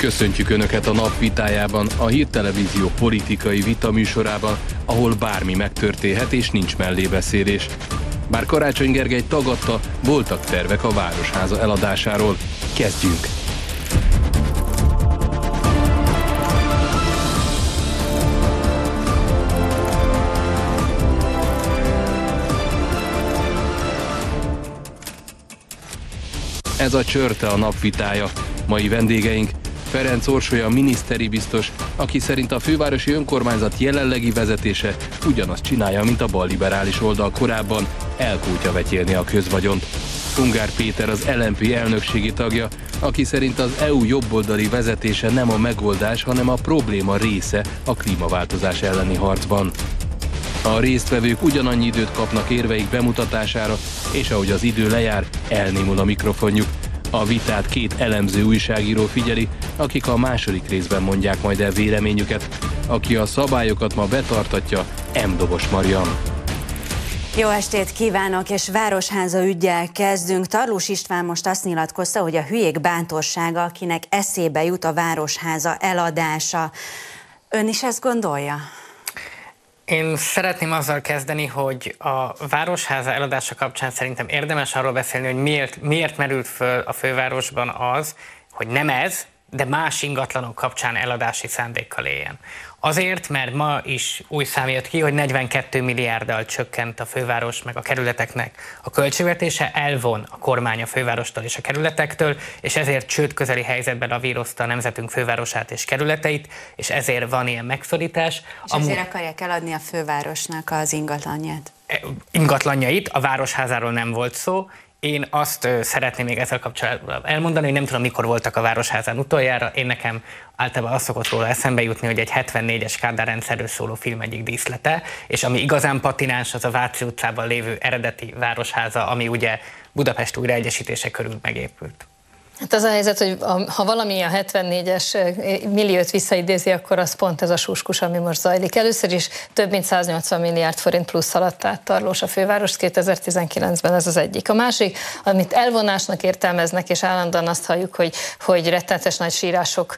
Köszöntjük Önöket a nap vitájában, a Hírtelevízió politikai vita műsorában, ahol bármi megtörténhet és nincs mellébeszélés. Bár Karácsony Gergely tagadta, voltak tervek a Városháza eladásáról. Kezdjünk! Ez a csörte a napvitája. Mai vendégeink Ferenc Orsolya miniszteri biztos, aki szerint a fővárosi önkormányzat jelenlegi vezetése ugyanazt csinálja, mint a balliberális oldal korábban, elkútja vetélni a közvagyont. Ungár Péter az LNP elnökségi tagja, aki szerint az EU jobboldali vezetése nem a megoldás, hanem a probléma része a klímaváltozás elleni harcban. A résztvevők ugyanannyi időt kapnak érveik bemutatására, és ahogy az idő lejár, elnémul a mikrofonjuk. A vitát két elemző újságíró figyeli, akik a második részben mondják majd el véleményüket. Aki a szabályokat ma betartatja, M. Dobos Marian. Jó estét kívánok, és Városháza ügyel kezdünk. Tarlós István most azt nyilatkozta, hogy a hülyék bántorsága, akinek eszébe jut a Városháza eladása. Ön is ezt gondolja? Én szeretném azzal kezdeni, hogy a Városháza eladása kapcsán szerintem érdemes arról beszélni, hogy miért, miért merült föl a fővárosban az, hogy nem ez, de más ingatlanok kapcsán eladási szándékkal éljen. Azért, mert ma is új szám jött ki, hogy 42 milliárddal csökkent a főváros meg a kerületeknek a költségvetése, elvon a kormány a fővárostól és a kerületektől, és ezért csőd közeli helyzetben avírozta a nemzetünk fővárosát és kerületeit, és ezért van ilyen megszorítás. És Amú... ezért akarják eladni a fővárosnak az ingatlanját? E, ingatlanjait, a városházáról nem volt szó, én azt szeretném még ezzel kapcsolatban elmondani, hogy nem tudom, mikor voltak a Városházán utoljára. Én nekem általában az szokott róla eszembe jutni, hogy egy 74-es Kádár rendszerről szóló film egyik díszlete, és ami igazán patináns, az a Váci utcában lévő eredeti Városháza, ami ugye Budapest újraegyesítése körül megépült. Hát az a helyzet, hogy ha valami a 74-es milliót visszaidézi, akkor az pont ez a suskus, ami most zajlik. Először is több mint 180 milliárd forint plusz alatt át Tarlós a főváros 2019-ben, ez az egyik. A másik, amit elvonásnak értelmeznek, és állandóan azt halljuk, hogy, hogy rettenetes nagy sírások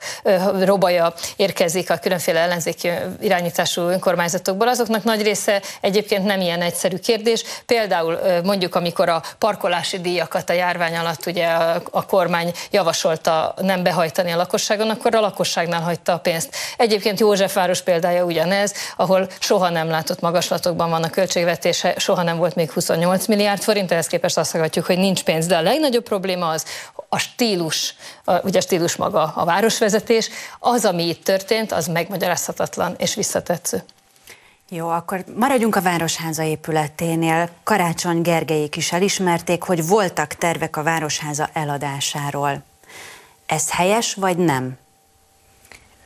robaja érkezik a különféle ellenzéki irányítású önkormányzatokból, azoknak nagy része egyébként nem ilyen egyszerű kérdés. Például mondjuk, amikor a parkolási díjakat a járvány alatt ugye a, a kormány javasolta nem behajtani a lakosságon, akkor a lakosságnál hagyta a pénzt. Egyébként Józsefváros példája ugyanez, ahol soha nem látott magaslatokban van a költségvetése, soha nem volt még 28 milliárd forint, ehhez képest azt mondhatjuk, hogy nincs pénz. De a legnagyobb probléma az a stílus, a, ugye a stílus maga a városvezetés, az, ami itt történt, az megmagyarázhatatlan és visszatetsző. Jó, akkor maradjunk a Városháza épületénél. Karácsony Gergelyék is elismerték, hogy voltak tervek a Városháza eladásáról. Ez helyes, vagy nem?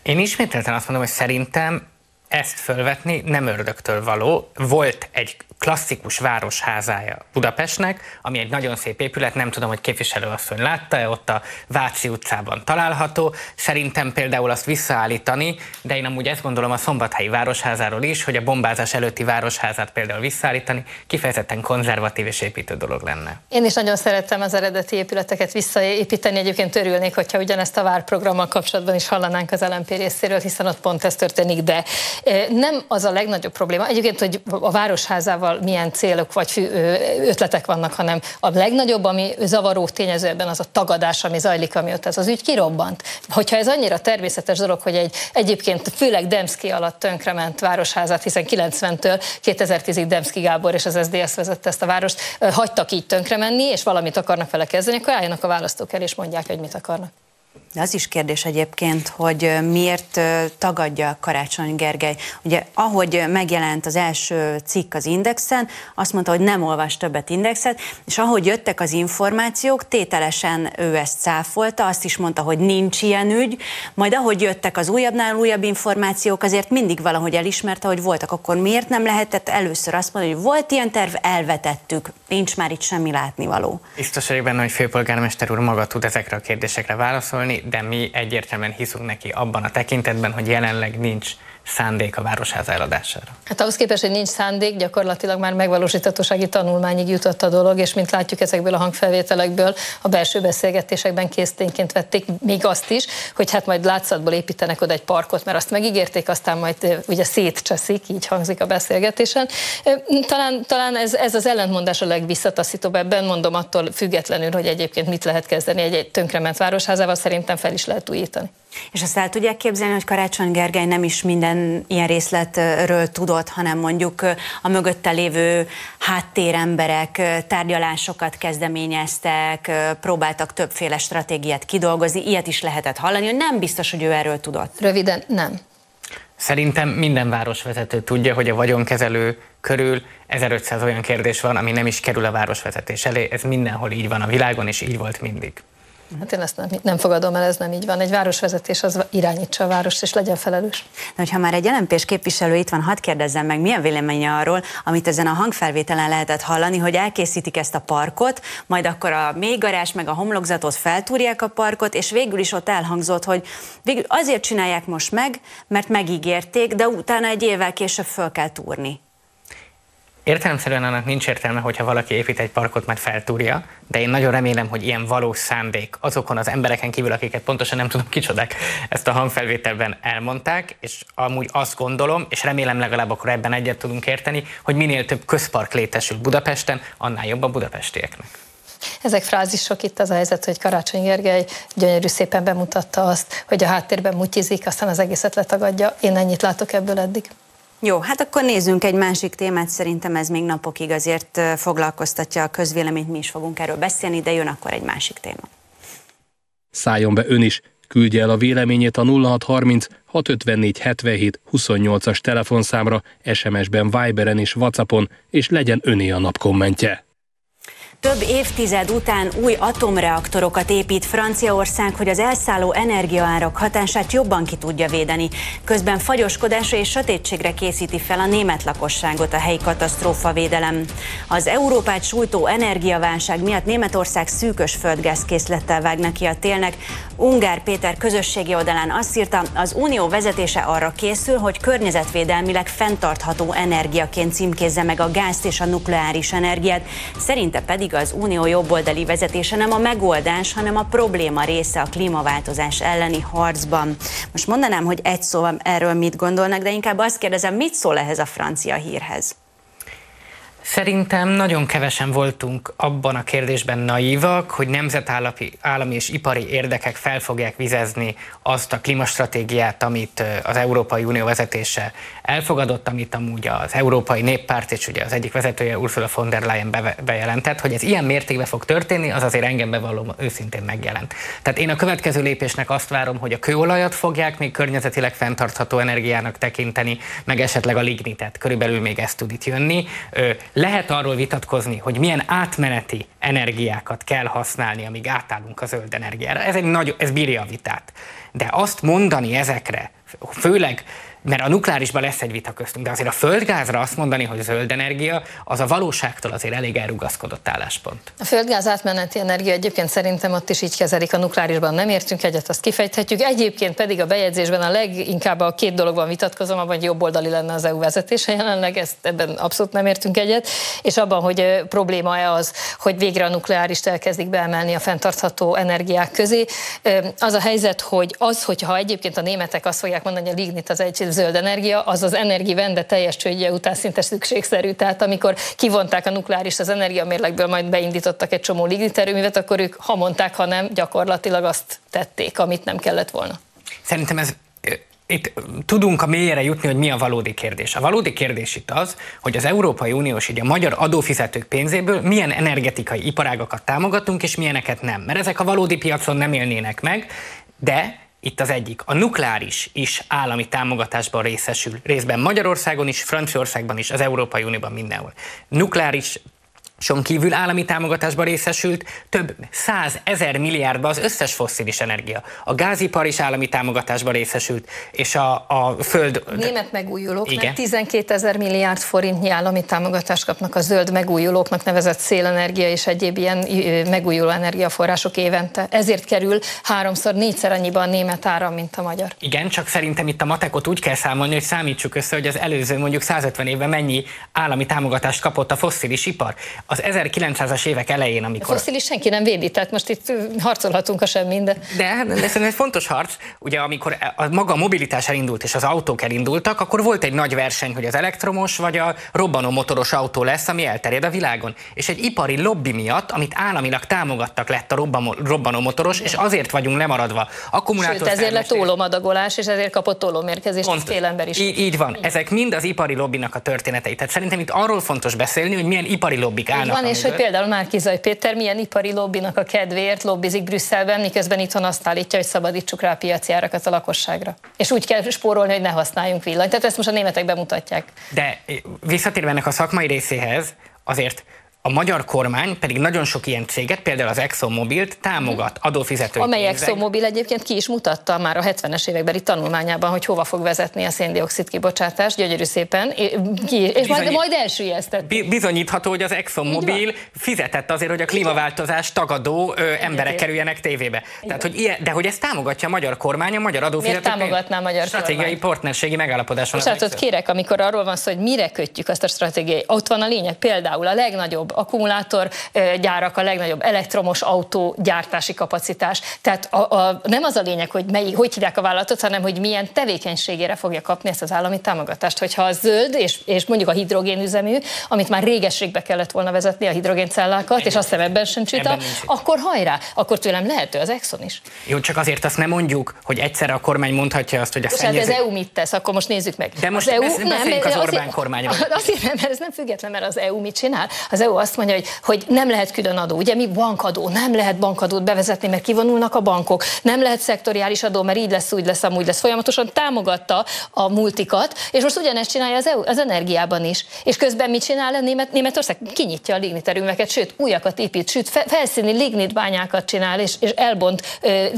Én ismételten azt mondom, hogy szerintem ezt fölvetni nem ördögtől való. Volt egy klasszikus városházája Budapestnek, ami egy nagyon szép épület, nem tudom, hogy képviselőasszony látta-e, ott a Váci utcában található. Szerintem például azt visszaállítani, de én amúgy ezt gondolom a Szombathelyi Városházáról is, hogy a bombázás előtti városházát például visszaállítani, kifejezetten konzervatív és építő dolog lenne. Én is nagyon szerettem az eredeti épületeket visszaépíteni, egyébként örülnék, hogyha ugyanezt a várprogrammal kapcsolatban is hallanánk az LMP részéről, hiszen ott pont ez történik, de eh, nem az a legnagyobb probléma. Egyébként, hogy a városházával milyen célok vagy ötletek vannak, hanem a legnagyobb, ami zavaró tényező ebben az a tagadás, ami zajlik, amióta ez az ügy kirobbant. Hogyha ez annyira természetes dolog, hogy egy egyébként főleg Demszki alatt tönkrement városházat, hiszen 90-től 2010-ig Demszki Gábor és az SZDSZ vezette ezt a várost, hagytak így tönkre menni, és valamit akarnak vele kezdeni, akkor álljanak a választók el, és mondják, hogy mit akarnak. De az is kérdés egyébként, hogy miért tagadja Karácsony Gergely. Ugye ahogy megjelent az első cikk az Indexen, azt mondta, hogy nem olvas többet Indexet, és ahogy jöttek az információk, tételesen ő ezt cáfolta, azt is mondta, hogy nincs ilyen ügy, majd ahogy jöttek az újabbnál újabb információk, azért mindig valahogy elismerte, hogy voltak. Akkor miért nem lehetett először azt mondani, hogy volt ilyen terv, elvetettük, nincs már itt semmi látnivaló. Biztos vagyok benne, hogy főpolgármester úr maga tud ezekre a kérdésekre válaszolni, de mi egyértelműen hiszünk neki abban a tekintetben, hogy jelenleg nincs szándék a városháza eladására. Hát ahhoz képest, hogy nincs szándék, gyakorlatilag már megvalósíthatósági tanulmányig jutott a dolog, és mint látjuk ezekből a hangfelvételekből, a belső beszélgetésekben késztényként vették még azt is, hogy hát majd látszatból építenek oda egy parkot, mert azt megígérték, aztán majd ugye szétcseszik, így hangzik a beszélgetésen. Talán, talán ez, ez az ellentmondás a legvisszataszítóbb ebben, mondom attól függetlenül, hogy egyébként mit lehet kezdeni egy, egy tönkrement városházával, szerintem fel is lehet újítani. És azt el tudják képzelni, hogy Karácsony Gergely nem is minden ilyen részletről tudott, hanem mondjuk a mögötte lévő háttéremberek tárgyalásokat kezdeményeztek, próbáltak többféle stratégiát kidolgozni, ilyet is lehetett hallani, hogy nem biztos, hogy ő erről tudott. Röviden nem. Szerintem minden városvezető tudja, hogy a vagyonkezelő körül 1500 olyan kérdés van, ami nem is kerül a városvezetés elé. Ez mindenhol így van a világon, és így volt mindig. Hát én ezt nem, nem fogadom el, ez nem így van. Egy városvezetés az irányítsa a várost, és legyen felelős. De hogyha már egy lmp képviselő itt van, hadd kérdezzem meg, milyen véleménye arról, amit ezen a hangfelvételen lehetett hallani, hogy elkészítik ezt a parkot, majd akkor a mélygarás meg a homlokzatot feltúrják a parkot, és végül is ott elhangzott, hogy végül azért csinálják most meg, mert megígérték, de utána egy évvel később föl kell túrni. Értelemszerűen annak nincs értelme, hogyha valaki épít egy parkot, mert feltúrja, de én nagyon remélem, hogy ilyen valós szándék azokon az embereken kívül, akiket pontosan nem tudom kicsodák, ezt a hangfelvételben elmondták, és amúgy azt gondolom, és remélem legalább akkor ebben egyet tudunk érteni, hogy minél több közpark létesül Budapesten, annál jobb a budapestieknek. Ezek frázisok itt az a helyzet, hogy Karácsony Gergely gyönyörű szépen bemutatta azt, hogy a háttérben mutyizik, aztán az egészet letagadja. Én ennyit látok ebből eddig. Jó, hát akkor nézzünk egy másik témát, szerintem ez még napokig azért foglalkoztatja a közvéleményt, mi is fogunk erről beszélni, de jön akkor egy másik téma. Szálljon be ön is, küldje el a véleményét a 0630 654 77 28-as telefonszámra, SMS-ben, Viberen és Whatsappon, és legyen öné a nap kommentje. Több évtized után új atomreaktorokat épít Franciaország, hogy az elszálló energiaárak hatását jobban ki tudja védeni. Közben fagyoskodásra és sötétségre készíti fel a német lakosságot a helyi katasztrófavédelem. Az Európát sújtó energiaválság miatt Németország szűkös földgázkészlettel vág neki a télnek. Ungár Péter közösségi oldalán azt írta, az unió vezetése arra készül, hogy környezetvédelmileg fenntartható energiaként címkézze meg a gázt és a nukleáris energiát. Szerinte pedig az unió jobboldali vezetése nem a megoldás, hanem a probléma része a klímaváltozás elleni harcban. Most mondanám, hogy egy szóval erről mit gondolnak, de inkább azt kérdezem, mit szól ehhez a francia hírhez? Szerintem nagyon kevesen voltunk abban a kérdésben naívak, hogy nemzetállami állami és ipari érdekek fel fogják vizezni azt a klímastratégiát, amit az Európai Unió vezetése elfogadott, amit amúgy az Európai Néppárt és ugye az egyik vezetője Ursula von der Leyen bejelentett, hogy ez ilyen mértékben fog történni, az azért engem bevallom őszintén megjelent. Tehát én a következő lépésnek azt várom, hogy a kőolajat fogják még környezetileg fenntartható energiának tekinteni, meg esetleg a lignitet, körülbelül még ez tud itt jönni lehet arról vitatkozni, hogy milyen átmeneti energiákat kell használni, amíg átállunk a zöld energiára. Ez, egy nagy, ez bírja a vitát. De azt mondani ezekre, főleg mert a nukleárisban lesz egy vita köztünk, de azért a földgázra azt mondani, hogy zöld energia, az a valóságtól azért elég elrugaszkodott álláspont. A földgáz átmeneti energia egyébként szerintem ott is így kezelik, a nukleárisban nem értünk egyet, azt kifejthetjük. Egyébként pedig a bejegyzésben a leginkább a két dologban vitatkozom, abban, hogy jobboldali lenne az EU vezetése jelenleg, ezt ebben abszolút nem értünk egyet, és abban, hogy probléma-e az, hogy végre a nukleárist elkezdik beemelni a fenntartható energiák közé. Az a helyzet, hogy az, hogyha egyébként a németek azt fogják mondani, hogy a lignit az egy zöld energia, az az energivende teljes csődje után szinte szükségszerű. Tehát amikor kivonták a nukleáris az energiamérlegből, majd beindítottak egy csomó ligniterőművet, akkor ők, ha mondták, ha nem, gyakorlatilag azt tették, amit nem kellett volna. Szerintem ez itt tudunk a mélyére jutni, hogy mi a valódi kérdés. A valódi kérdés itt az, hogy az Európai Uniós, így a magyar adófizetők pénzéből milyen energetikai iparágakat támogatunk, és milyeneket nem. Mert ezek a valódi piacon nem élnének meg, de itt az egyik. A nukleáris is állami támogatásban részesül, részben Magyarországon is, Franciaországban is, az Európai Unióban mindenhol. Nukleáris son kívül állami támogatásba részesült több száz ezer milliárdba az összes fosszilis energia. A gázipar is állami támogatásba részesült, és a, a föld... Német megújulóknak Igen. 12 ezer milliárd forintnyi állami támogatást kapnak a zöld megújulóknak nevezett szélenergia és egyéb ilyen megújuló energiaforrások évente. Ezért kerül háromszor, négyszer annyiban a német áram, mint a magyar. Igen, csak szerintem itt a matekot úgy kell számolni, hogy számítsuk össze, hogy az előző mondjuk 150 évben mennyi állami támogatást kapott a fosszilis ipar az 1900-as évek elején, amikor... A fosszilis senki nem védi, tehát most itt harcolhatunk a semmin, de... De, de szerintem egy fontos harc, ugye amikor a maga a mobilitás elindult és az autók elindultak, akkor volt egy nagy verseny, hogy az elektromos vagy a robbanó motoros autó lesz, ami elterjed a világon. És egy ipari lobby miatt, amit államilag támogattak, lett a robbanó motoros, és azért vagyunk lemaradva. Akkumulátor Sőt, ezért lett tólomadagolás, és ezért kapott tólómérkezést a félember is. Így, így van. Ezek mind az ipari lobbinak a történetei. Tehát szerintem itt arról fontos beszélni, hogy milyen ipari lobbik állnak. Van, és hogy például Márkizaj Péter milyen ipari lobbinak a kedvéért lobbizik Brüsszelben, miközben itthon azt állítja, hogy szabadítsuk rá a piaci árakat a lakosságra. És úgy kell spórolni, hogy ne használjunk villanyt. Tehát ezt most a németek bemutatják. De visszatérve ennek a szakmai részéhez, azért a magyar kormány pedig nagyon sok ilyen céget, például az ExxonMobilt támogat adófizetői Amely pénzek. ExxonMobil egyébként ki is mutatta már a 70-es évekbeli tanulmányában, hogy hova fog vezetni a széndiokszid kibocsátás, gyönyörű szépen, ki, és Bizony, majd, majd elsüllyesztett. Bizonyítható, hogy az ExxonMobil fizetett azért, hogy a klímaváltozás tagadó ö, emberek kerüljenek tévébe. Tehát, hogy ilyen, de hogy ezt támogatja a magyar kormány, a magyar adófizető. Miért támogatná a magyar Stratégiai kormány? partnerségi megállapodáson. És hát kérek, amikor arról van szó, hogy mire kötjük azt a stratégiai, ott van a lényeg, például a legnagyobb akkumulátorgyárak, a legnagyobb elektromos autó gyártási kapacitás. Tehát a, a, nem az a lényeg, hogy mely, hogy hívják a vállalatot, hanem hogy milyen tevékenységére fogja kapni ezt az állami támogatást. Hogyha a zöld, és, és mondjuk a hidrogénüzemű, amit már régességbe kellett volna vezetni a hidrogéncellákat, és azt hiszem ebben sem csita, akkor hajrá, akkor tőlem lehető az Exxon is. Jó, csak azért azt nem mondjuk, hogy egyszerre a kormány mondhatja azt, hogy a szennyező... hát az EU mit tesz, akkor most nézzük meg. De most az EU, nem, az Orbán kormányról. Azért nem, mert ez nem független, mert az EU mit csinál. Az EU azt mondja, hogy, hogy nem lehet külön adó. Ugye mi bankadó, nem lehet bankadót bevezetni, mert kivonulnak a bankok. Nem lehet szektoriális adó, mert így lesz, úgy lesz, amúgy lesz. Folyamatosan támogatta a multikat, és most ugyanezt csinálja az, EU, az energiában is. És közben mit csinál a Német, Németország? Kinyitja a ligniterümeket, sőt, újakat épít, sőt, felszíni lignit bányákat csinál, és, és elbont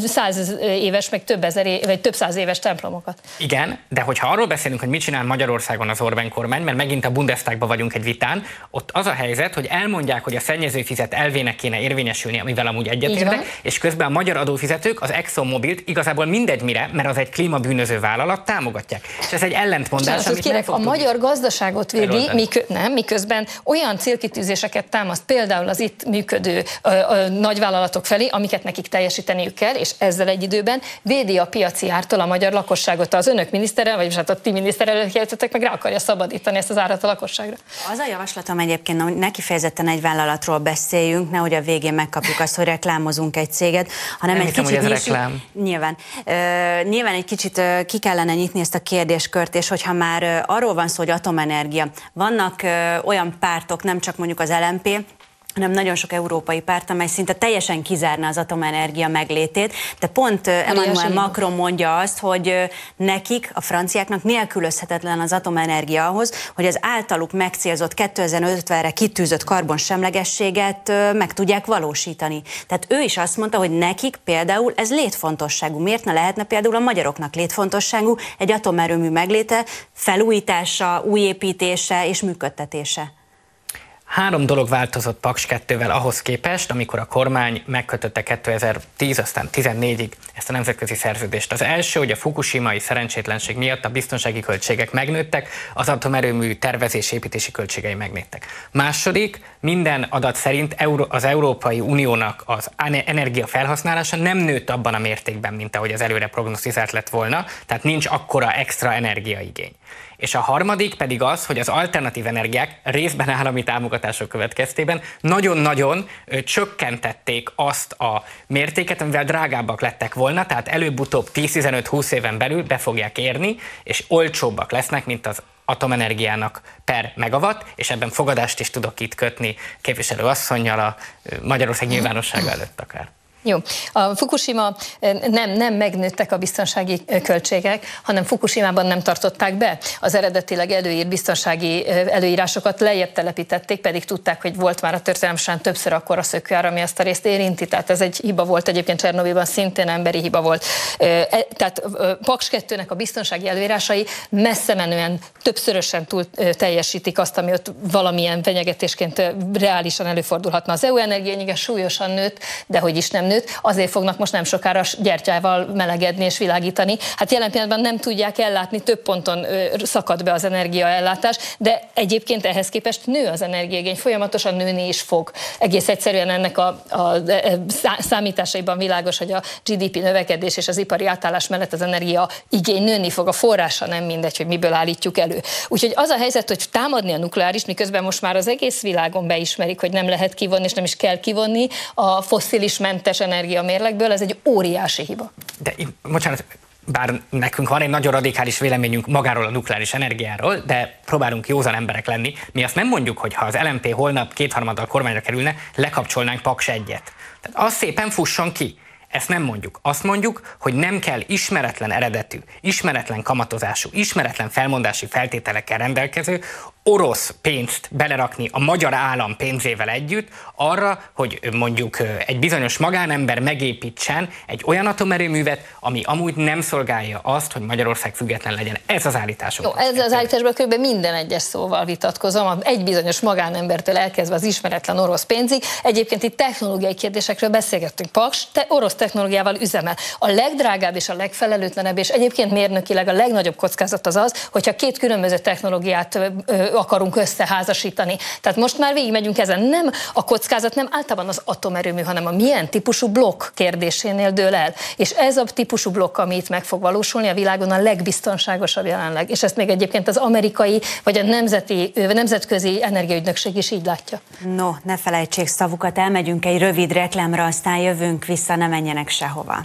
száz éves, meg több ezer, év, vagy több száz éves templomokat. Igen, de hogyha arról beszélünk, hogy mit csinál Magyarországon az Orbán kormány, mert megint a Bundestagban vagyunk egy vitán, ott az a helyzet, hogy elmondják, hogy a szennyező fizet elvének kéne érvényesülni, amivel amúgy egyetértek, és közben a magyar adófizetők az ExxonMobilt igazából mindegy mire, mert az egy klímabűnöző vállalat támogatják. És ez egy ellentmondás, amit kérek, nem a magyar gazdaságot védi, mikö, nem, miközben olyan célkitűzéseket támaszt például az itt működő ö, ö, nagyvállalatok felé, amiket nekik teljesíteniük kell, és ezzel egy időben védi a piaci ártól a magyar lakosságot. Az önök minisztere, vagy hát a ti miniszterelők meg rá akarja szabadítani ezt az árat a lakosságra. Az a javaslatom egyébként, hogy ne kifejezetten egy vállalatról beszéljünk, nehogy a végén megkapjuk azt, hogy reklámozunk egy céget, hanem Nem egy hiszem, kicsit hogy ez nyissuk, reklám. nyilván, uh, nyilván egy kicsit uh, ki kellene nyitni ezt a kérdéskört, és hogyha már uh, arról van szó, hogy atomenergia, vannak uh, olyan pártok, nem csak mondjuk az LMP, hanem nagyon sok európai párt, amely szinte teljesen kizárna az atomenergia meglétét. De pont Emmanuel Macron mondja azt, hogy nekik, a franciáknak nélkülözhetetlen az atomenergia ahhoz, hogy az általuk megcélzott 2050-re kitűzött karbonsemlegességet meg tudják valósítani. Tehát ő is azt mondta, hogy nekik például ez létfontosságú. Miért ne lehetne például a magyaroknak létfontosságú egy atomerőmű megléte, felújítása, újépítése és működtetése? Három dolog változott Paks 2-vel ahhoz képest, amikor a kormány megkötötte 2010, aztán 14-ig ezt a nemzetközi szerződést. Az első, hogy a fukushimai szerencsétlenség miatt a biztonsági költségek megnőttek, az atomerőmű tervezés építési költségei megnőttek. Második, minden adat szerint az Európai Uniónak az energia felhasználása nem nőtt abban a mértékben, mint ahogy az előre prognosztizált lett volna, tehát nincs akkora extra energiaigény. És a harmadik pedig az, hogy az alternatív energiák részben állami támogatások következtében nagyon-nagyon csökkentették azt a mértéket, amivel drágábbak lettek volna, tehát előbb-utóbb 10-15-20 éven belül be fogják érni, és olcsóbbak lesznek, mint az atomenergiának per megawatt, és ebben fogadást is tudok itt kötni képviselő asszonynal a Magyarország nyilvánossága előtt akár. Jó. A Fukushima nem, nem megnőttek a biztonsági költségek, hanem Fukushima-ban nem tartották be az eredetileg előírt biztonsági előírásokat, lejjebb telepítették, pedig tudták, hogy volt már a történelem során többször akkor a szökőár, ami ezt a részt érinti. Tehát ez egy hiba volt egyébként Csernobilban, szintén emberi hiba volt. E, tehát Paks 2 a biztonsági előírásai messze menően többszörösen túl teljesítik azt, ami ott valamilyen fenyegetésként reálisan előfordulhatna. Az EU energiényige súlyosan nőtt, de hogy is nem nőtt, azért fognak most nem sokára gyertyával melegedni és világítani. Hát jelen pillanatban nem tudják ellátni, több ponton szakad be az energiaellátás, de egyébként ehhez képest nő az energiaigény, folyamatosan nőni is fog. Egész egyszerűen ennek a, a, a számításaiban világos, hogy a GDP növekedés és az ipari átállás mellett az energia igény nőni fog, a forrása nem mindegy, hogy miből állítjuk elő. Úgyhogy az a helyzet, hogy támadni a nukleáris, miközben most már az egész világon beismerik, hogy nem lehet kivonni, és nem is kell kivonni a fosszilis mentes energia mérlegből, ez egy óriási hiba. De bocsánat, bár nekünk van egy nagyon radikális véleményünk magáról a nukleáris energiáról, de próbálunk józan emberek lenni. Mi azt nem mondjuk, hogy ha az LMP holnap kétharmaddal kormányra kerülne, lekapcsolnánk Paks egyet. Tehát az szépen fusson ki. Ezt nem mondjuk. Azt mondjuk, hogy nem kell ismeretlen eredetű, ismeretlen kamatozású, ismeretlen felmondási feltételekkel rendelkező orosz pénzt belerakni a magyar állam pénzével együtt arra, hogy mondjuk egy bizonyos magánember megépítsen egy olyan atomerőművet, ami amúgy nem szolgálja azt, hogy Magyarország független legyen. Ez az állítás. Jó, ez az állításban kb. minden egyes szóval vitatkozom, egy bizonyos magánembertől elkezdve az ismeretlen orosz pénzig. Egyébként itt technológiai kérdésekről beszélgettünk. Paks te orosz technológiával üzemel. A legdrágább és a legfelelőtlenebb, és egyébként mérnökileg a legnagyobb kockázat az az, hogyha két különböző technológiát akarunk összeházasítani. Tehát most már végigmegyünk ezen. Nem a kockázat, nem általában az atomerőmű, hanem a milyen típusú blokk kérdésénél dől el. És ez a típusú blokk, ami itt meg fog valósulni a világon a legbiztonságosabb jelenleg. És ezt még egyébként az amerikai vagy a nemzeti, nemzetközi energiaügynökség is így látja. No, ne felejtsék szavukat, elmegyünk egy rövid reklámra, aztán jövünk vissza, ne menjenek sehova.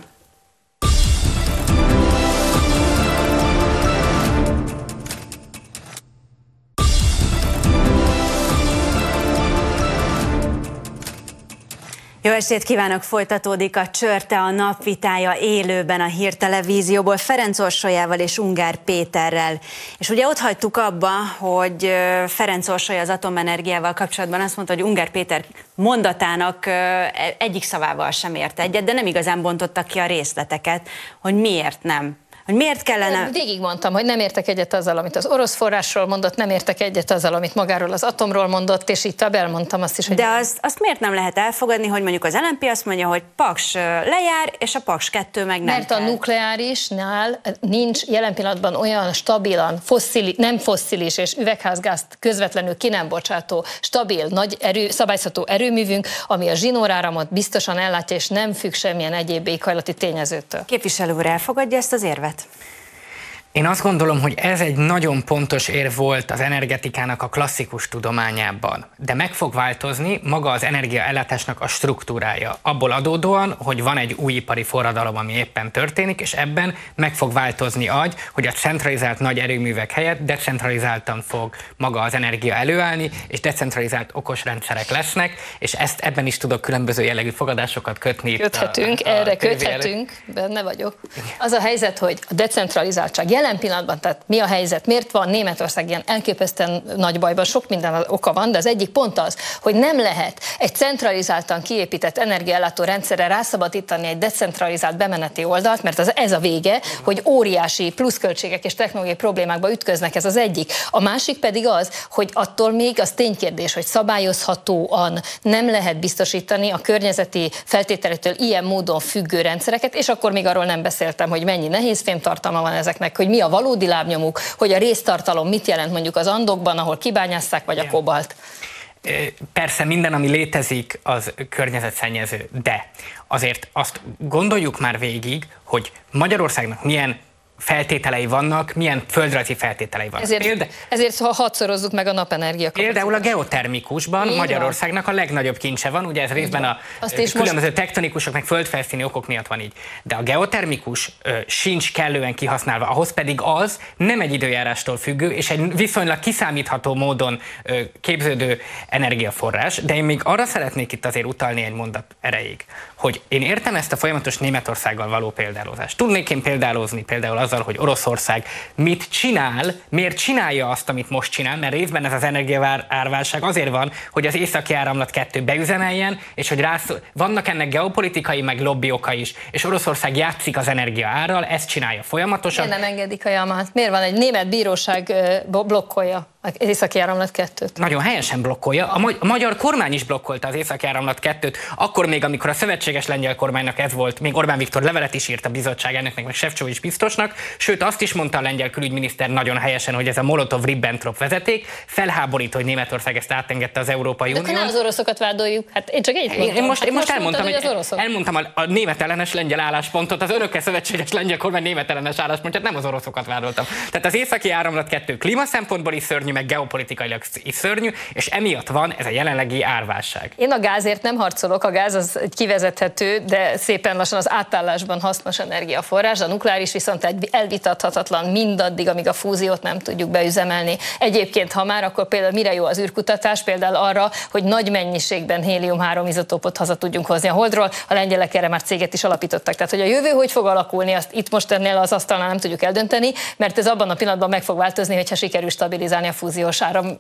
Jó estét kívánok! Folytatódik a Csörte a napvitája élőben a hírtelevízióból Ferenc Orsolyával és Ungár Péterrel. És ugye ott hagytuk abba, hogy Ferenc Orsoly az atomenergiával kapcsolatban azt mondta, hogy Ungár Péter mondatának e, egyik szavával sem ért egyet, de nem igazán bontottak ki a részleteket, hogy miért nem hogy miért kellene... Végig mondtam, hogy nem értek egyet azzal, amit az orosz forrásról mondott, nem értek egyet azzal, amit magáról az atomról mondott, és itt elmondtam azt is, hogy... De azt, azt miért nem lehet elfogadni, hogy mondjuk az LNP azt mondja, hogy Paks lejár, és a Paks 2 meg nem Mert kell. a nukleárisnál nincs jelen pillanatban olyan stabilan, fosszili, nem fosszilis és üvegházgázt közvetlenül ki nem bocsátó, stabil, nagy erő, szabályzható erőművünk, ami a zsinóráramot biztosan ellátja, és nem függ semmilyen egyéb éghajlati tényezőtől. Képviselő úr elfogadja ezt az érvet? Привет! Én azt gondolom, hogy ez egy nagyon pontos ér volt az energetikának a klasszikus tudományában, de meg fog változni maga az energiaellátásnak a struktúrája. Abból adódóan, hogy van egy új ipari forradalom, ami éppen történik, és ebben meg fog változni agy, hogy a centralizált nagy erőművek helyett decentralizáltan fog maga az energia előállni, és decentralizált okos rendszerek lesznek, és ezt ebben is tudok különböző jellegű fogadásokat kötni. Köthetünk, a, a erre köthetünk, benne vagyok. Az a helyzet, hogy a decentralizáltság jelen pillanatban, tehát mi a helyzet, miért van Németország ilyen elképesztően nagy bajban, sok minden oka van, de az egyik pont az, hogy nem lehet egy centralizáltan kiépített energiállátó rendszerre rászabadítani egy decentralizált bemeneti oldalt, mert az, ez a vége, hogy óriási pluszköltségek és technológiai problémákba ütköznek, ez az egyik. A másik pedig az, hogy attól még az ténykérdés, hogy szabályozhatóan nem lehet biztosítani a környezeti feltételektől ilyen módon függő rendszereket, és akkor még arról nem beszéltem, hogy mennyi nehézfém tartalma van ezeknek, hogy mi a valódi lábnyomuk, hogy a résztartalom mit jelent mondjuk az andokban, ahol kibányásszák, vagy a kobalt. Persze minden, ami létezik, az környezetszennyező, de azért azt gondoljuk már végig, hogy Magyarországnak milyen feltételei vannak, milyen földrajzi feltételei vannak. Ezért, Példa, ezért ha hatszorozzuk meg a napenergia Például a geotermikusban Így Magyarországnak van. a legnagyobb kincse van, ugye ez részben a különböző most... tektonikusok meg földfelszíni okok miatt van így. De a geotermikus ö, sincs kellően kihasználva, ahhoz pedig az nem egy időjárástól függő, és egy viszonylag kiszámítható módon ö, képződő energiaforrás, de én még arra szeretnék itt azért utalni egy mondat erejéig, hogy én értem ezt a folyamatos Németországgal való példálozást. Tudnék én példálozni például azzal, hogy Oroszország mit csinál, miért csinálja azt, amit most csinál, mert részben ez az energiaárválság azért van, hogy az északi áramlat kettő beüzemeljen, és hogy rász, vannak ennek geopolitikai meg lobby oka is, és Oroszország játszik az energia árral, ezt csinálja folyamatosan. Miért nem engedik a jamát? Miért van egy német bíróság blokkolja? Északi áramlat kettőt. Nagyon helyesen blokkolja. A, magy- a magyar kormány is blokkolta az északi áramlat kettőt, akkor még, amikor a szövetséges lengyel kormánynak ez volt, még Orbán Viktor levelet is írt a bizottság ennek, meg, meg Sefcsovics biztosnak, sőt azt is mondta a lengyel külügyminiszter nagyon helyesen, hogy ez a Molotov-Ribbentrop vezeték, felháborító, hogy Németország ezt átengedte az Európai Unió. De az oroszokat vádoljuk. Hát én csak egy én, én most, én most hát elmondtam, mondtad, hogy az elmondtam a, a német ellenes lengyel álláspontot, az önökkel szövetséges lengyel kormány német ellenes álláspontját, nem az oroszokat vádoltam. Tehát az északi áramlat kettő klíma szempontból is szörnyű, meg geopolitikai politikailag is szörnyű, és emiatt van ez a jelenlegi árválság. Én a gázért nem harcolok, a gáz az egy kivezethető, de szépen lassan az átállásban hasznos energiaforrás, a nukleáris viszont egy elvitathatatlan mindaddig, amíg a fúziót nem tudjuk beüzemelni. Egyébként, ha már, akkor például mire jó az űrkutatás? Például arra, hogy nagy mennyiségben hélium-3 izotópot haza tudjunk hozni a holdról. A lengyelek erre már céget is alapítottak. Tehát, hogy a jövő hogy fog alakulni, azt itt most ennél az asztalnál nem tudjuk eldönteni, mert ez abban a pillanatban meg fog változni, hogyha sikerül stabilizálni a fúziós áram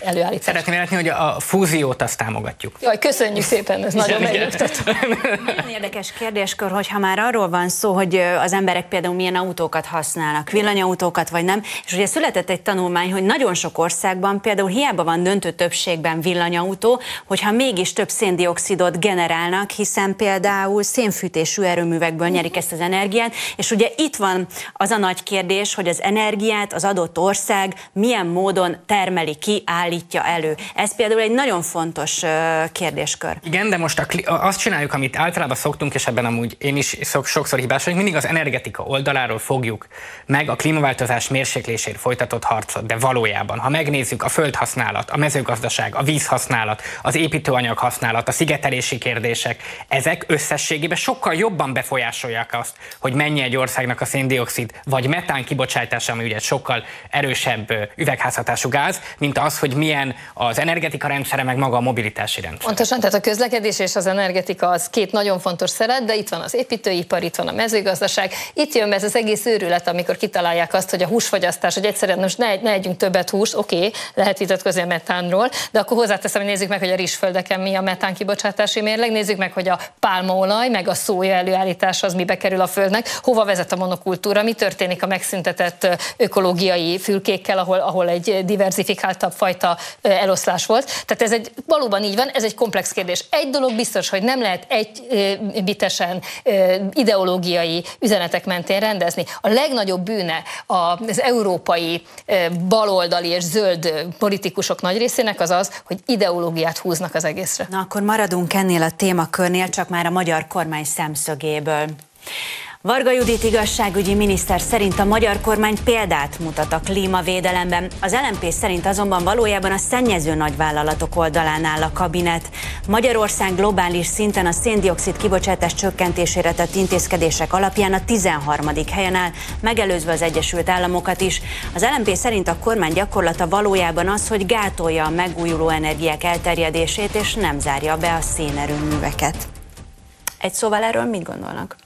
előállítás. Szeretném látni, hogy a fúziót azt támogatjuk. Jaj, köszönjük szépen, ez nagyon megnyugtató. Nagyon érdekes kérdéskör, hogyha már arról van szó, hogy az emberek például milyen autókat használnak, villanyautókat vagy nem, és ugye született egy tanulmány, hogy nagyon sok országban például hiába van döntő többségben villanyautó, hogyha mégis több széndiokszidot generálnak, hiszen például szénfűtésű erőművekből nyerik ezt az energiát, és ugye itt van az a nagy kérdés, hogy az energiát az adott ország milyen módon termel termeli ki, állítja elő. Ez például egy nagyon fontos kérdéskör. Igen, de most azt csináljuk, amit általában szoktunk, és ebben amúgy én is sokszor hibás vagyok, mindig az energetika oldaláról fogjuk meg a klímaváltozás mérséklésért folytatott harcot, de valójában, ha megnézzük a földhasználat, a mezőgazdaság, a vízhasználat, az építőanyag használat, a szigetelési kérdések, ezek összességében sokkal jobban befolyásolják azt, hogy mennyi egy országnak a széndiokszid vagy metán kibocsátása, ami ugye sokkal erősebb üvegházhatású gáz, mint az, hogy milyen az energetika rendszere, meg maga a mobilitási rendszer. Pontosan, tehát a közlekedés és az energetika az két nagyon fontos szeret, de itt van az építőipar, itt van a mezőgazdaság, itt jön be ez az egész őrület, amikor kitalálják azt, hogy a húsfogyasztás, hogy egyszerűen most ne, ne együnk többet hús, oké, okay, lehet vitatkozni a metánról, de akkor hozzáteszem, hogy nézzük meg, hogy a rizsföldeken mi a metán kibocsátási mérleg, nézzük meg, hogy a pálmaolaj, meg a szója előállítása az mibe kerül a földnek, hova vezet a monokultúra, mi történik a megszüntetett ökológiai fülkékkel, ahol, ahol egy diversifikáltabb fajta eloszlás volt. Tehát ez egy valóban így van, ez egy komplex kérdés. Egy dolog biztos, hogy nem lehet egy bitesen ideológiai üzenetek mentén rendezni. A legnagyobb bűne az európai baloldali és zöld politikusok nagy részének az az, hogy ideológiát húznak az egészre. Na akkor maradunk ennél a témakörnél, csak már a magyar kormány szemszögéből. Varga Judit igazságügyi miniszter szerint a magyar kormány példát mutat a klímavédelemben. Az LMP szerint azonban valójában a szennyező nagyvállalatok oldalán áll a kabinet. Magyarország globális szinten a széndiokszid kibocsátás csökkentésére tett intézkedések alapján a 13. helyen áll, megelőzve az Egyesült Államokat is. Az LMP szerint a kormány gyakorlata valójában az, hogy gátolja a megújuló energiák elterjedését és nem zárja be a szénerőműveket. Egy szóval erről mit gondolnak?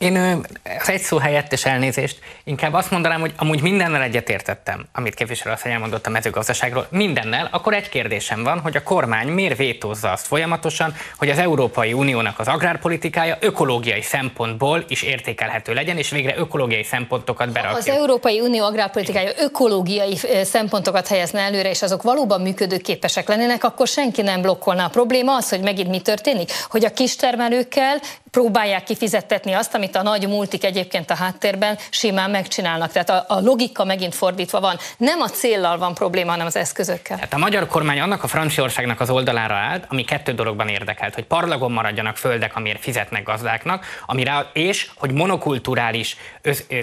Én az egy szó helyett és elnézést, inkább azt mondanám, hogy amúgy mindennel egyetértettem, amit képviselő azt elmondott a mezőgazdaságról, mindennel, akkor egy kérdésem van, hogy a kormány miért vétózza azt folyamatosan, hogy az Európai Uniónak az agrárpolitikája ökológiai szempontból is értékelhető legyen, és végre ökológiai szempontokat berakja. Az Európai Unió agrárpolitikája ökológiai szempontokat helyezne előre, és azok valóban működőképesek lennének, akkor senki nem blokkolná a probléma. Az, hogy megint mi történik, hogy a kistermelőkkel próbálják kifizettetni azt, amit a nagy multik egyébként a háttérben simán megcsinálnak. Tehát a, a logika megint fordítva van. Nem a céllal van probléma, hanem az eszközökkel. Tehát a magyar kormány annak a Franciaországnak az oldalára állt, ami kettő dologban érdekelt, hogy parlagon maradjanak földek, amiért fizetnek gazdáknak, ami rá, és hogy monokulturális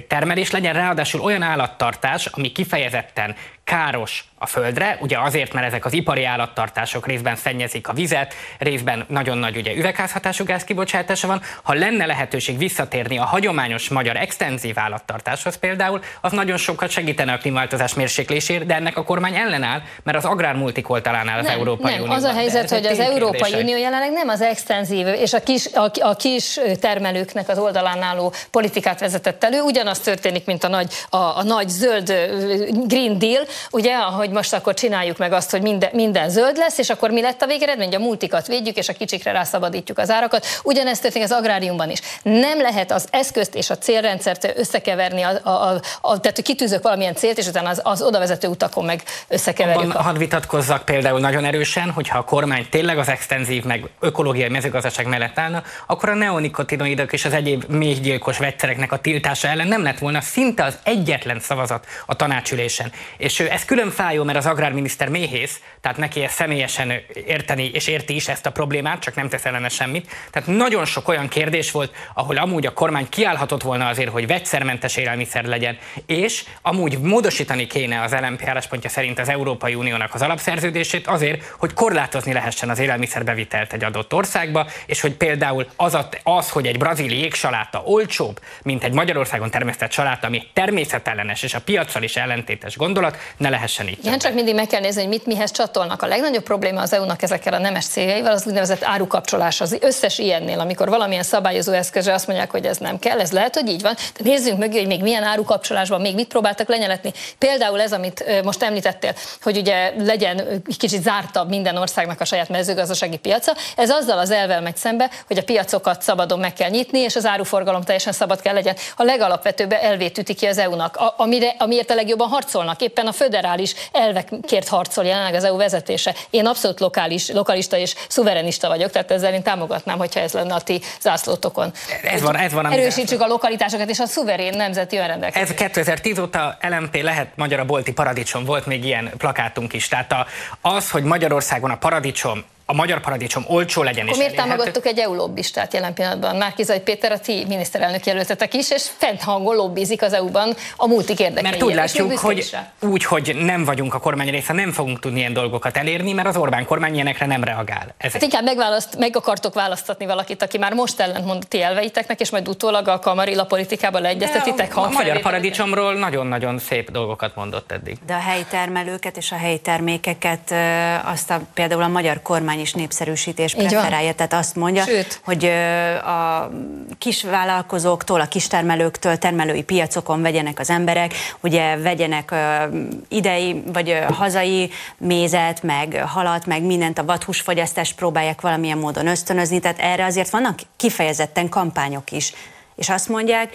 termelés legyen, ráadásul olyan állattartás, ami kifejezetten káros a földre, ugye azért, mert ezek az ipari állattartások részben szennyezik a vizet, részben nagyon nagy ugye üvegházhatású gáz kibocsátása van. Ha lenne lehetőség visszatérni a hagyományos magyar extenzív állattartáshoz például, az nagyon sokat segítene a klímaváltozás mérséklésért, de ennek a kormány ellenáll, mert az agrármultik oldalán áll az nem, Európai nem. Unió. Az a helyzet, hogy az Európai. Unió jelenleg nem az extenzív és a kis, a, a kis termelőknek az oldalán álló politikát vezetett elő. Ugyanaz történik, mint a nagy, a, a nagy zöld Green Deal, ugye, ahogy most akkor csináljuk meg azt, hogy minden, minden zöld lesz, és akkor mi lett a végeredmény? A multikat védjük, és a kicsikre rászabadítjuk az árakat. Ugyanezt történik az agráriumban is. Nem lehet az eszközt és a célrendszert összekeverni, a, a, a, a, tehát kitűzök valamilyen célt, és utána az, az odavezető utakon meg összekeverjük. Abban, a... Hadd vitatkozzak például nagyon erősen, hogyha a kormány tényleg az extenzív, meg ökológiai mezőgazdaság mellett állna, akkor a neonikotinoidok és az egyéb méhgyilkos vegyszereknek a tiltása ellen nem lett volna szinte az egyetlen szavazat a tanácsülésen. És ez külön fájó, mert az agrárminiszter méhész, tehát neki ezt személyesen érteni és érti is ezt a problémát, csak nem tesz ellene semmit. Tehát nagyon sok olyan kérdés volt, ahol amúgy a kormány kiállhatott volna azért, hogy vegyszermentes élelmiszer legyen, és amúgy módosítani kéne az LMP álláspontja szerint az Európai Uniónak az alapszerződését azért, hogy korlátozni lehessen az élelmiszerbevitelt egy adott országba, és hogy például az, az hogy egy brazili jégsaláta olcsóbb, mint egy Magyarországon termesztett saláta, ami természetellenes és a piacsal is ellentétes gondolat, ne lehessen így. Igen, csak mindig meg kell nézni, hogy mit mihez csatolnak. A legnagyobb probléma az EU-nak ezekkel a nemes céljaival az úgynevezett árukapcsolás. Az összes ilyennél, amikor valamilyen szabályozó eszközre azt mondják, hogy ez nem kell, ez lehet, hogy így van. De nézzünk mögé, hogy még milyen árukapcsolásban, még mit próbáltak lenyeletni. Például ez, amit most említettél, hogy ugye legyen kicsit zártabb minden országnak a saját mezőgazdasági piaca. Ez azzal az elvel megy szembe, hogy a piacokat szabadon meg kell nyitni, és az áruforgalom teljesen szabad kell legyen. A legalapvetőbb elvét üti ki az EU-nak, amire, amiért a legjobban harcolnak. Éppen a föderális elvekért harcol jelenleg az EU vezetése. Én abszolút lokális, lokalista és szuverenista vagyok, tehát ezzel én támogatnám, hogyha ez lenne a ti zászlótokon. Ez van, ez van. Erősítsük a lokalitásokat és a szuverén nemzeti önrendelkezést. Ez 2010 óta LMP lehet magyar a bolti paradicsom, volt még ilyen plakátunk is. Tehát a, az, hogy Magyarországon a paradicsom a magyar paradicsom olcsó legyen. Akkor és miért támogattuk egy EU lobbistát jelen pillanatban? Márkizai Péter, a ti miniszterelnök jelöltetek is, és fent hangon lobbizik az EU-ban a multik érdekei. Mert úgy látjuk, hogy úgy, hogy nem vagyunk a kormány része, nem fogunk tudni ilyen dolgokat elérni, mert az Orbán kormány ilyenekre nem reagál. Ezek. Hát inkább megválaszt, meg akartok választatni valakit, aki már most ellentmond a ti elveiteknek, és majd utólag a kamarilla politikában leegyeztetitek. A, a magyar paradicsomról nagyon-nagyon szép dolgokat mondott eddig. De a helyi termelőket és a helyi termékeket azt a, például a magyar kormány is népszerűsítés preferálja, tehát azt mondja, Sőt. hogy a kisvállalkozóktól, a kistermelőktől, termelői piacokon vegyenek az emberek, ugye vegyenek idei vagy hazai mézet, meg halat, meg mindent, a vadhúsfogyasztást próbálják valamilyen módon ösztönözni, tehát erre azért vannak kifejezetten kampányok is. És azt mondják,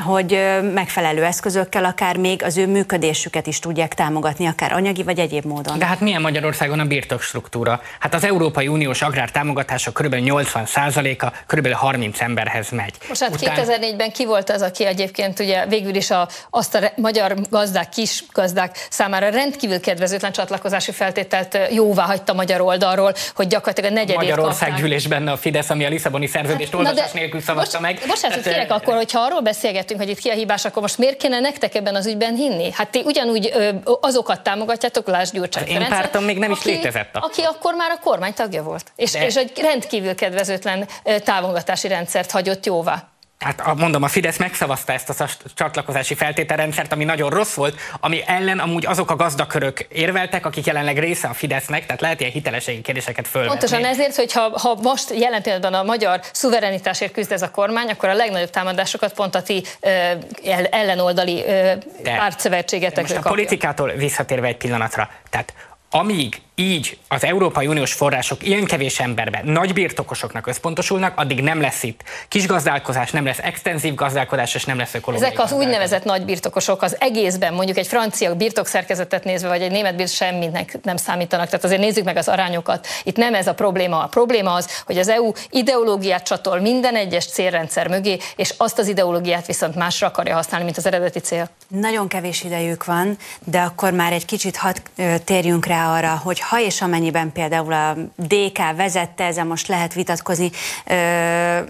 hogy megfelelő eszközökkel akár még az ő működésüket is tudják támogatni, akár anyagi vagy egyéb módon. De hát milyen Magyarországon a birtokstruktúra? Hát az Európai Uniós agrártámogatása kb. 80%-a kb. 30 emberhez megy. Most hát Után... 2004-ben ki volt az, aki egyébként ugye végül is a, azt a magyar gazdák, kis gazdák számára rendkívül kedvezőtlen csatlakozási feltételt jóvá hagyta magyar oldalról, hogy gyakorlatilag a negyedét Magyarország gyűlés benne a Fidesz, ami a Lisszaboni szerződést hát, olvasás nélkül szavazta meg. Bocsánat, hogy kérek akkor, hogyha arról beszélget beszélgettünk, hogy itt ki a hibás, akkor most miért kéne nektek ebben az ügyben hinni? Hát ti ugyanúgy ö, azokat támogatjátok, Lásd Gyurcsány Én pártom még nem is aki, létezett. Aki akkor már a kormány tagja volt. És, De... és egy rendkívül kedvezőtlen támogatási rendszert hagyott jóvá hát mondom, a Fidesz megszavazta ezt a csatlakozási feltételrendszert, ami nagyon rossz volt, ami ellen amúgy azok a gazdakörök érveltek, akik jelenleg része a Fidesznek, tehát lehet ilyen hitelességi kérdéseket fölvetni. Pontosan ezért, hogy ha, ha most jelen pillanatban a magyar szuverenitásért küzd ez a kormány, akkor a legnagyobb támadásokat pont a ti ö, ellenoldali pártszövetségetek Most a politikától visszatérve egy pillanatra, tehát amíg így az Európai Uniós források ilyen kevés emberben nagy birtokosoknak összpontosulnak, addig nem lesz itt kisgazdálkozás, nem lesz extenzív gazdálkodás, és nem lesz ökológiai Ezek az úgynevezett nagy birtokosok az egészben, mondjuk egy francia birtokszerkezetet nézve, vagy egy német birtok semminek nem számítanak. Tehát azért nézzük meg az arányokat. Itt nem ez a probléma. A probléma az, hogy az EU ideológiát csatol minden egyes célrendszer mögé, és azt az ideológiát viszont másra akarja használni, mint az eredeti cél. Nagyon kevés idejük van, de akkor már egy kicsit hadd térjünk rá arra, hogy ha és amennyiben például a DK vezette, ezzel most lehet vitatkozni, ö,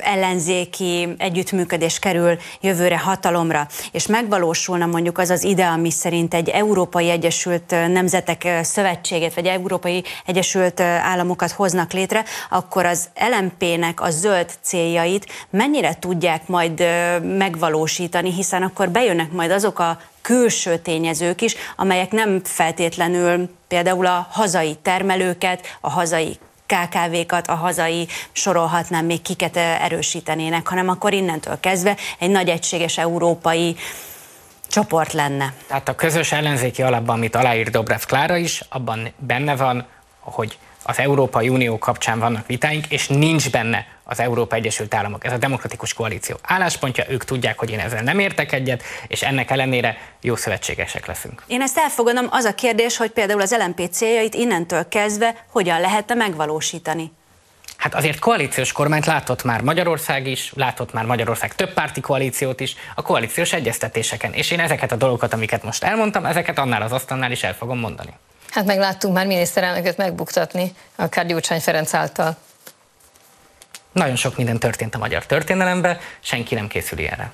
ellenzéki együttműködés kerül jövőre hatalomra, és megvalósulna mondjuk az az ide, ami szerint egy Európai Egyesült Nemzetek Szövetségét, vagy Európai Egyesült Államokat hoznak létre, akkor az LMP-nek a zöld céljait mennyire tudják majd megvalósítani, hiszen akkor bejönnek majd azok a külső tényezők is, amelyek nem feltétlenül például a hazai termelőket, a hazai KKV-kat, a hazai sorolhatnám még kiket erősítenének, hanem akkor innentől kezdve egy nagy egységes európai csoport lenne. Tehát a közös ellenzéki alapban, amit aláír Dobrev Klára is, abban benne van, hogy az Európai Unió kapcsán vannak vitáink, és nincs benne az Európa Egyesült Államok, ez a demokratikus koalíció álláspontja, ők tudják, hogy én ezzel nem értek egyet, és ennek ellenére jó szövetségesek leszünk. Én ezt elfogadom, az a kérdés, hogy például az LMP céljait innentől kezdve hogyan lehetne megvalósítani. Hát azért koalíciós kormányt látott már Magyarország is, látott már Magyarország több párti koalíciót is, a koalíciós egyeztetéseken. És én ezeket a dolgokat, amiket most elmondtam, ezeket annál az asztalnál is el fogom mondani. Hát meg láttunk már miniszterelnököt megbuktatni, akár Gyurcsány Ferenc által. Nagyon sok minden történt a magyar történelemben, senki nem készül ilyenre.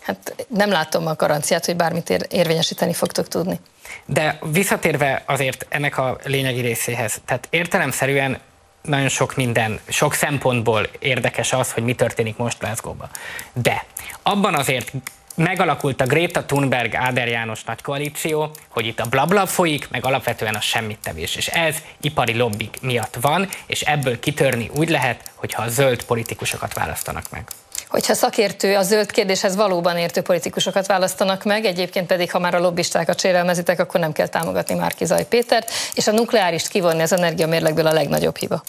Hát nem látom a garanciát, hogy bármit ér- érvényesíteni fogtok tudni. De visszatérve azért ennek a lényegi részéhez, tehát értelemszerűen nagyon sok minden, sok szempontból érdekes az, hogy mi történik most Glasgow-ba. De abban azért megalakult a Greta Thunberg Áder János nagy koalíció, hogy itt a blabla folyik, meg alapvetően a semmit tevés. És ez ipari lobbik miatt van, és ebből kitörni úgy lehet, hogyha a zöld politikusokat választanak meg hogyha szakértő a zöld kérdéshez valóban értő politikusokat választanak meg, egyébként pedig, ha már a lobbistákat sérelmezitek, akkor nem kell támogatni Márki Zaj Pétert, és a nukleárist kivonni az energiamérlegből a legnagyobb hiba.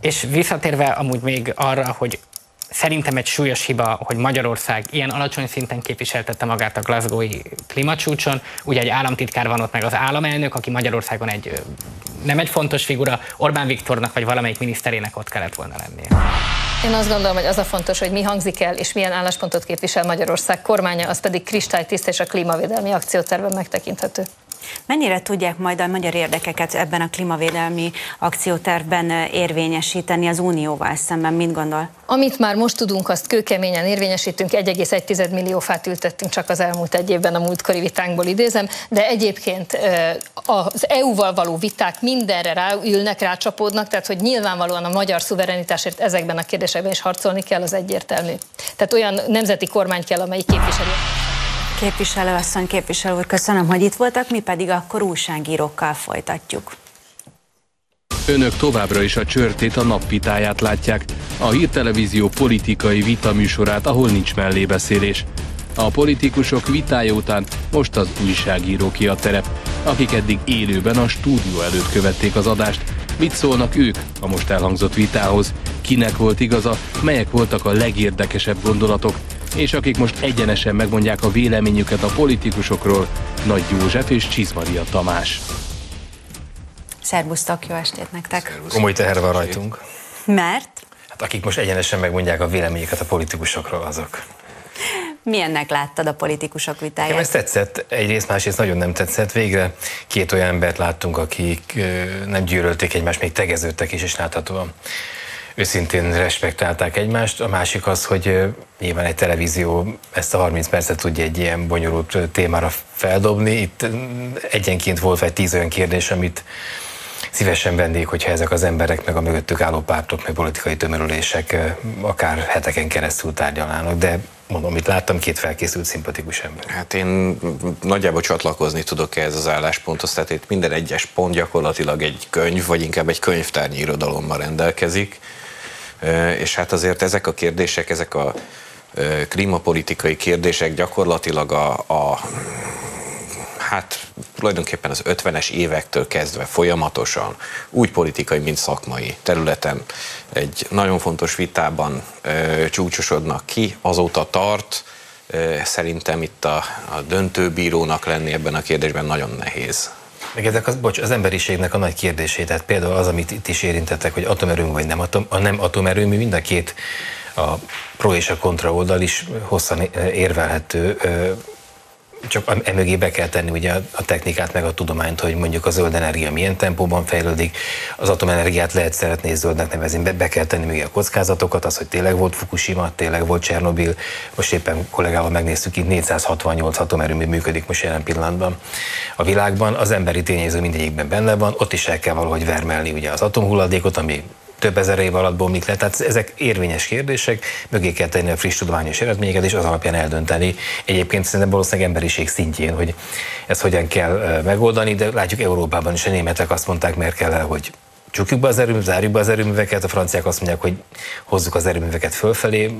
És visszatérve amúgy még arra, hogy Szerintem egy súlyos hiba, hogy Magyarország ilyen alacsony szinten képviseltette magát a Glasgow-i klímacsúcson. Ugye egy államtitkár van ott meg az államelnök, aki Magyarországon egy nem egy fontos figura, Orbán Viktornak vagy valamelyik miniszterének ott kellett volna lennie. Én azt gondolom, hogy az a fontos, hogy mi hangzik el, és milyen álláspontot képvisel Magyarország kormánya, az pedig kristálytiszta és a klímavédelmi akcióterven megtekinthető. Mennyire tudják majd a magyar érdekeket ebben a klímavédelmi akciótervben érvényesíteni az Unióval szemben? Mit gondol? Amit már most tudunk, azt kőkeményen érvényesítünk, 1,1 millió fát ültettünk csak az elmúlt egy évben a múltkori vitánkból idézem, de egyébként az EU-val való viták mindenre ráülnek, rácsapódnak, tehát hogy nyilvánvalóan a magyar szuverenitásért ezekben a kérdésekben is harcolni kell, az egyértelmű. Tehát olyan nemzeti kormány kell, amelyik képviseli. Képviselőasszony, képviselő úr, köszönöm, hogy itt voltak, mi pedig akkor újságírókkal folytatjuk. Önök továbbra is a csörtét a napvitáját látják, a hírtelevízió politikai vitaműsorát, ahol nincs mellébeszélés. A politikusok vitája után most az újságíró ki a terep, akik eddig élőben a stúdió előtt követték az adást. Mit szólnak ők a most elhangzott vitához? Kinek volt igaza? Melyek voltak a legérdekesebb gondolatok? És akik most egyenesen megmondják a véleményüket a politikusokról, Nagy József és Csizmaria Tamás. Szerbusztok, jó estét nektek! Komoly teher van rajtunk. Mert? Hát akik most egyenesen megmondják a véleményüket a politikusokról, azok. Milyennek láttad a politikusok vitáját? Nekem ez tetszett, egyrészt, másrészt nagyon nem tetszett. Végre két olyan embert láttunk, akik nem gyűlölték egymást, még tegeződtek is, és láthatóan őszintén respektálták egymást. A másik az, hogy nyilván egy televízió ezt a 30 percet tudja egy ilyen bonyolult témára feldobni. Itt egyenként volt egy tíz olyan kérdés, amit szívesen vennék, hogyha ezek az emberek, meg a mögöttük álló pártok, meg politikai tömörülések akár heteken keresztül tárgyalnának, de mondom, amit láttam, két felkészült, szimpatikus ember. Hát én nagyjából csatlakozni tudok ehhez az állásponthoz, tehát itt minden egyes pont gyakorlatilag egy könyv, vagy inkább egy könyvtárnyi irodalommal rendelkezik, és hát azért ezek a kérdések, ezek a klímapolitikai kérdések gyakorlatilag a, a hát tulajdonképpen az 50-es évektől kezdve folyamatosan, úgy politikai, mint szakmai területen egy nagyon fontos vitában ö, csúcsosodnak ki, azóta tart, ö, szerintem itt a, a döntőbírónak lenni ebben a kérdésben nagyon nehéz. Meg ezek az, bocs, az emberiségnek a nagy kérdésé, tehát például az, amit itt is érintettek, hogy atomerőmű vagy nem, atom, a nem atomerőmű, mind a két a pro és a kontra oldal is hosszan érvelhető csak emögé be kell tenni ugye a technikát, meg a tudományt, hogy mondjuk a zöld energia milyen tempóban fejlődik, az atomenergiát lehet szeretni zöldnek nevezni, be, be kell tenni még a kockázatokat, az, hogy tényleg volt Fukushima, tényleg volt Csernobil, most éppen kollégával megnéztük, itt 468 atomerőmű működik most jelen pillanatban a világban, az emberi tényező mindegyikben benne van, ott is el kell valahogy vermelni ugye az atomhulladékot, ami több ezer év alatt bomlik le. Tehát ezek érvényes kérdések, mögé kell tenni a friss tudományos eredményeket, és az alapján eldönteni. Egyébként szerintem valószínűleg emberiség szintjén, hogy ezt hogyan kell megoldani, de látjuk Európában is a németek azt mondták Merkel, hogy csukjuk be az erőművet, zárjuk be az erőműveket, a franciák azt mondják, hogy hozzuk az erőműveket fölfelé.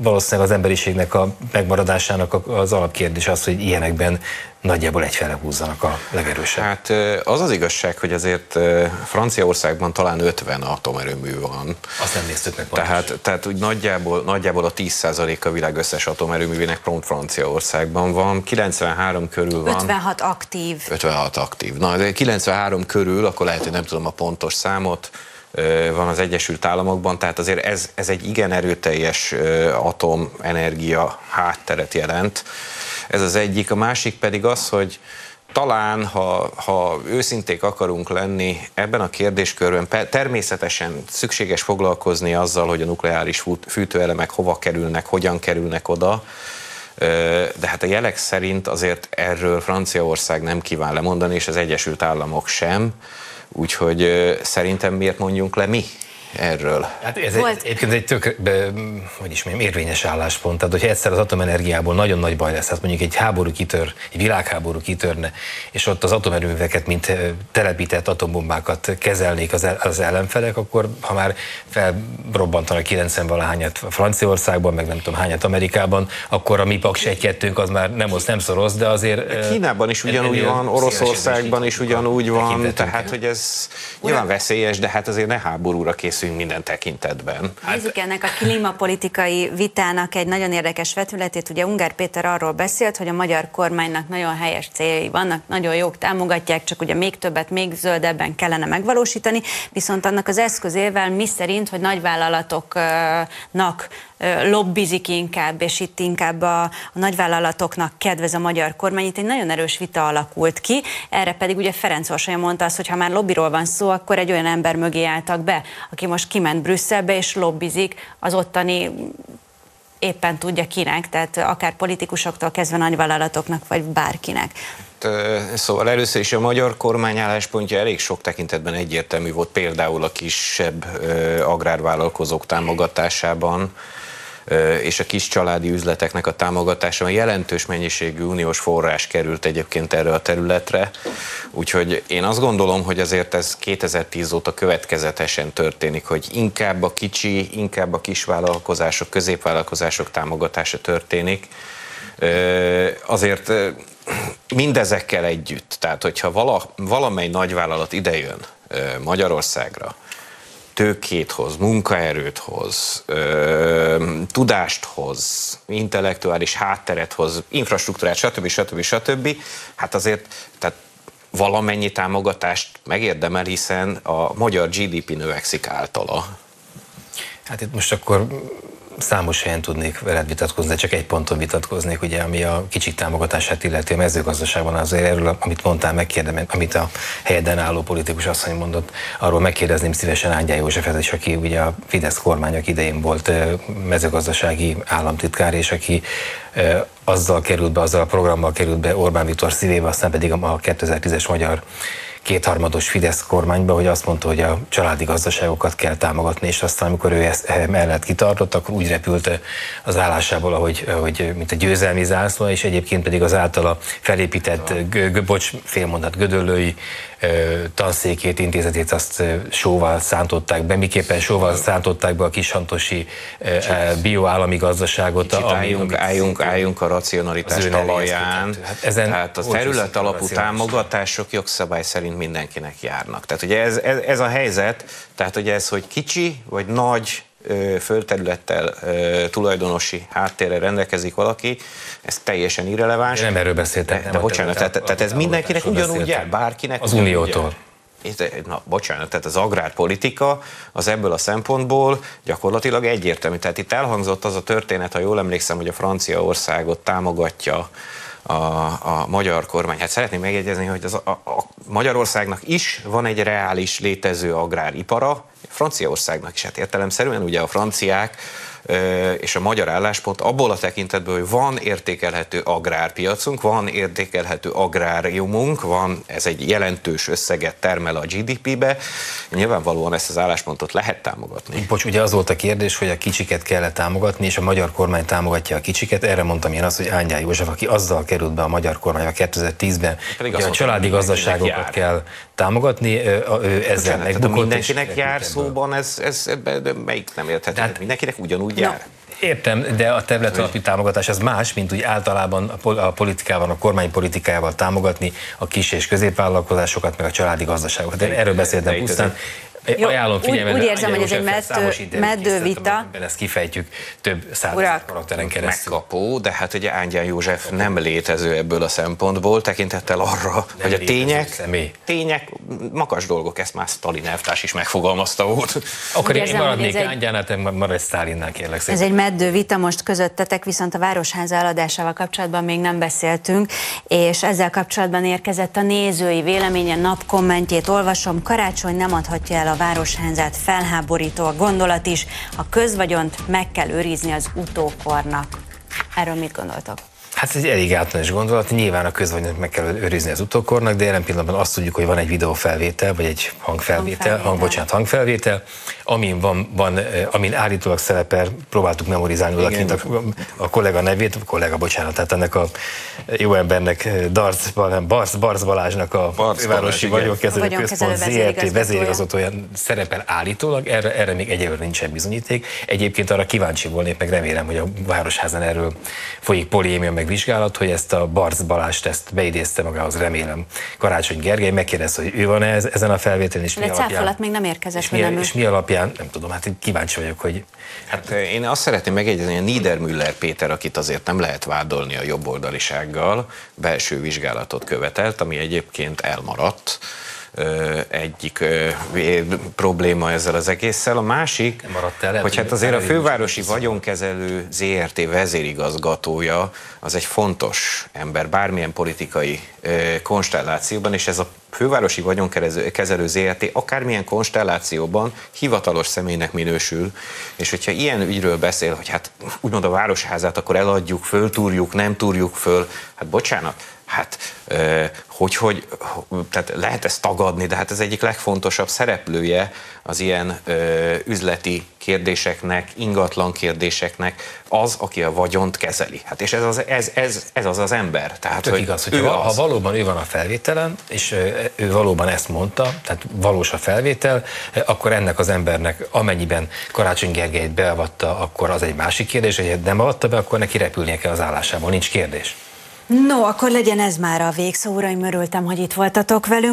Valószínűleg az emberiségnek a megmaradásának az alapkérdés az, hogy ilyenekben nagyjából egyfele húzzanak a legerősebb. Hát az az igazság, hogy azért Franciaországban talán 50 atomerőmű van. Azt nem néztük meg Tehát, tehát úgy nagyjából, nagyjából a 10% a világ összes atomerőművének pont Franciaországban van. 93 körül van. 56 aktív. 56 aktív. Na, de 93 körül, akkor lehet, hogy nem tudom a pontos számot, van az Egyesült Államokban, tehát azért ez, ez egy igen erőteljes atomenergia hátteret jelent. Ez az egyik. A másik pedig az, hogy talán, ha, ha őszinték akarunk lenni ebben a kérdéskörben, természetesen szükséges foglalkozni azzal, hogy a nukleáris fűtőelemek hova kerülnek, hogyan kerülnek oda, de hát a jelek szerint azért erről Franciaország nem kíván lemondani, és az Egyesült Államok sem, úgyhogy szerintem miért mondjunk le mi erről. Hát ez egy, egyébként egy tök, be, hogy is mondjam, érvényes álláspont. Tehát, hogyha egyszer az atomenergiából nagyon nagy baj lesz, tehát mondjuk egy háború kitör, egy világháború kitörne, és ott az atomerőműveket, mint telepített atombombákat kezelnék az, az ellenfelek, akkor ha már felrobbantanak 90 valahányat Franciaországban, meg nem tudom hányat Amerikában, akkor a mi Paks 1 az már nem osz, nem szoros, de azért... Kínában is ugyanúgy van, Oroszországban is ugyanúgy van, tehát hogy ez nyilván veszélyes, de hát azért ne háborúra kész készülünk minden tekintetben. Hát... Nézzük ennek a klímapolitikai vitának egy nagyon érdekes vetületét. Ugye Ungár Péter arról beszélt, hogy a magyar kormánynak nagyon helyes céljai vannak, nagyon jók, támogatják, csak ugye még többet, még zöldebben kellene megvalósítani, viszont annak az eszközével mi szerint, hogy nagyvállalatoknak lobbizik inkább, és itt inkább a, a nagyvállalatoknak kedvez a magyar kormány. Itt egy nagyon erős vita alakult ki, erre pedig ugye Ferenc Orsolya mondta azt, hogy ha már lobbiról van szó, akkor egy olyan ember mögé álltak be, aki most kiment Brüsszelbe és lobbizik az ottani éppen tudja kinek, tehát akár politikusoktól kezdve nagyvállalatoknak, vagy bárkinek. Szóval először is a magyar kormány álláspontja elég sok tekintetben egyértelmű volt, például a kisebb agrárvállalkozók támogatásában, és a kis családi üzleteknek a támogatásában jelentős mennyiségű uniós forrás került egyébként erre a területre. Úgyhogy én azt gondolom, hogy azért ez 2010 óta következetesen történik, hogy inkább a kicsi, inkább a kisvállalkozások, középvállalkozások támogatása történik. Azért mindezekkel együtt, tehát hogyha vala, valamely nagyvállalat idejön Magyarországra, tőkét hoz, munkaerőt hoz, ö, tudást hoz, intellektuális hátteret hoz, infrastruktúrát, stb. stb. stb. Hát azért tehát valamennyi támogatást megérdemel, hiszen a magyar GDP növekszik általa. Hát itt most akkor számos helyen tudnék veled vitatkozni, de csak egy ponton vitatkoznék, ugye, ami a kicsik támogatását illeti a mezőgazdaságban, azért erről, amit mondtál, megkérdem, amit a helyeden álló politikus asszony mondott, arról megkérdezném szívesen Ángyá Józsefet is, aki ugye a Fidesz kormányok idején volt mezőgazdasági államtitkár, és aki azzal került be, azzal a programmal került be Orbán Viktor szívébe, aztán pedig a 2010-es magyar kétharmados Fidesz kormányba, hogy azt mondta, hogy a családi gazdaságokat kell támogatni, és aztán, amikor ő ezt eh, mellett kitartott, akkor úgy repült az állásából, ahogy, ahogy mint a győzelmi zászló, és egyébként pedig az általa felépített, bocs, félmondat gödöllői tanszékét, intézetét azt sóval szántották be, miképpen sóval szántották be a kishantosi bioállami gazdaságot. Kicsit ami, álljunk, álljunk, álljunk a racionalitás talaján. Hát ezen tehát a terület alapú támogatások jogszabály szerint mindenkinek járnak. Tehát ugye ez, ez, ez a helyzet, tehát ugye ez, hogy kicsi vagy nagy földterülettel tulajdonosi háttérre rendelkezik valaki, ez teljesen irreleváns. Én nem erről beszéltem. De, de bocsánat, tehát, tehát ez mindenkinek ugyanúgy jár, bárkinek. Az Uniótól. Na, bocsánat, tehát az agrárpolitika az ebből a szempontból gyakorlatilag egyértelmű. Tehát itt elhangzott az a történet, ha jól emlékszem, hogy a Franciaországot támogatja a, a magyar kormány. Hát szeretném megjegyezni, hogy az, a, a Magyarországnak is van egy reális létező agráripara, Franciaországnak is, hát értelemszerűen ugye a franciák és a magyar álláspont abból a tekintetből, hogy van értékelhető agrárpiacunk, van értékelhető agráriumunk, van, ez egy jelentős összeget termel a GDP-be, nyilvánvalóan ezt az álláspontot lehet támogatni. Bocs, ugye az volt a kérdés, hogy a kicsiket kell támogatni, és a magyar kormány támogatja a kicsiket. Erre mondtam én azt, hogy Ányá József, aki azzal került be a magyar kormányba 2010-ben, hogy a családi gazdaságokat kell támogatni, ezzel megbukott. Mindenkinek jár szóban, ez, ez, ez melyik nem érthető? Tehát, mindenkinek ugyanúgy jár. Értem, de a terület alapú támogatás az más, mint úgy általában a politikában, a kormány politikájával támogatni a kis és középvállalkozásokat, meg a családi gazdaságokat. Én erről beszéltem pusztán. Jó, Ajánlom figyelmet, úgy, úgy érzem, hogy ez egy meddő, meddő vita. Ezt kifejtjük több száz karakteren keresztül. Megkapó, de hát ugye Ángyán József nem létező ebből a szempontból, tekintettel arra, nem hogy a tények, személy. tények, makas dolgok, ezt már Stalin elvtárs is megfogalmazta volt. Akkor én maradnék Ángyánál, te maradj Stalinnál kérlek szépen. Ez egy meddő vita most közöttetek, viszont a Városháza eladásával kapcsolatban még nem beszéltünk, és ezzel kapcsolatban érkezett a nézői véleménye, napkommentjét olvasom, Karácsony nem adhatja el a városházát felháborító a gondolat is, a közvagyont meg kell őrizni az utókornak. Erről mit gondoltok? Hát ez egy elég általános gondolat. Nyilván a közvagyonyt meg kell őrizni az utókornak, de jelen pillanatban azt tudjuk, hogy van egy videófelvétel, vagy egy hangfelvétel, hangfelvétel. hang, bocsánat, hangfelvétel, amin, van, van, amin állítólag szerepel, próbáltuk memorizálni odakint a, a, kollega nevét, a kollega, bocsánat, tehát ennek a jó embernek, Darc, nem, Barc, Barc Balázsnak a Barc Városi Vagyonkezelő Központ ZRT vezérigazgatója szerepel állítólag, erre, erre még egyelőre nincsen bizonyíték. Egyébként arra kíváncsi volnék, meg remélem, hogy a Városházan erről folyik polémia, meg vizsgálat, hogy ezt a Barc Balást ezt beidézte magához, remélem. Karácsony Gergely megkérdezte, hogy ő van -e ezen a felvételen, és De mi alapján. még nem érkezett, és mi, nem és mi alapján, nem tudom, hát kíváncsi vagyok, hogy... Hát én azt szeretném megjegyezni, hogy a Niedermüller Péter, akit azért nem lehet vádolni a jobboldalisággal, belső vizsgálatot követelt, ami egyébként elmaradt egyik probléma ezzel az egésszel. A másik, el, hogy hát azért a fővárosi vagyonkezelő ZRT vezérigazgatója az egy fontos ember bármilyen politikai konstellációban, és ez a fővárosi vagyonkezelő ZRT akármilyen konstellációban hivatalos személynek minősül, és hogyha ilyen ügyről beszél, hogy hát úgymond a városházát akkor eladjuk, föltúrjuk, nem túrjuk föl, hát bocsánat, hát hogy, hogy tehát lehet ezt tagadni, de hát ez egyik legfontosabb szereplője az ilyen üzleti kérdéseknek, ingatlan kérdéseknek az, aki a vagyont kezeli. Hát és ez az, ez, ez, ez az az ember. Tehát, hogy igaz, hogy ha, ha valóban ő van a felvételen, és ő valóban ezt mondta, tehát valós a felvétel, akkor ennek az embernek amennyiben Karácsony Gergelyt beavatta, akkor az egy másik kérdés, hogy nem avatta be, akkor neki repülnie kell az állásából, nincs kérdés. No, akkor legyen ez már a végszó, uraim, örültem, hogy itt voltatok velünk.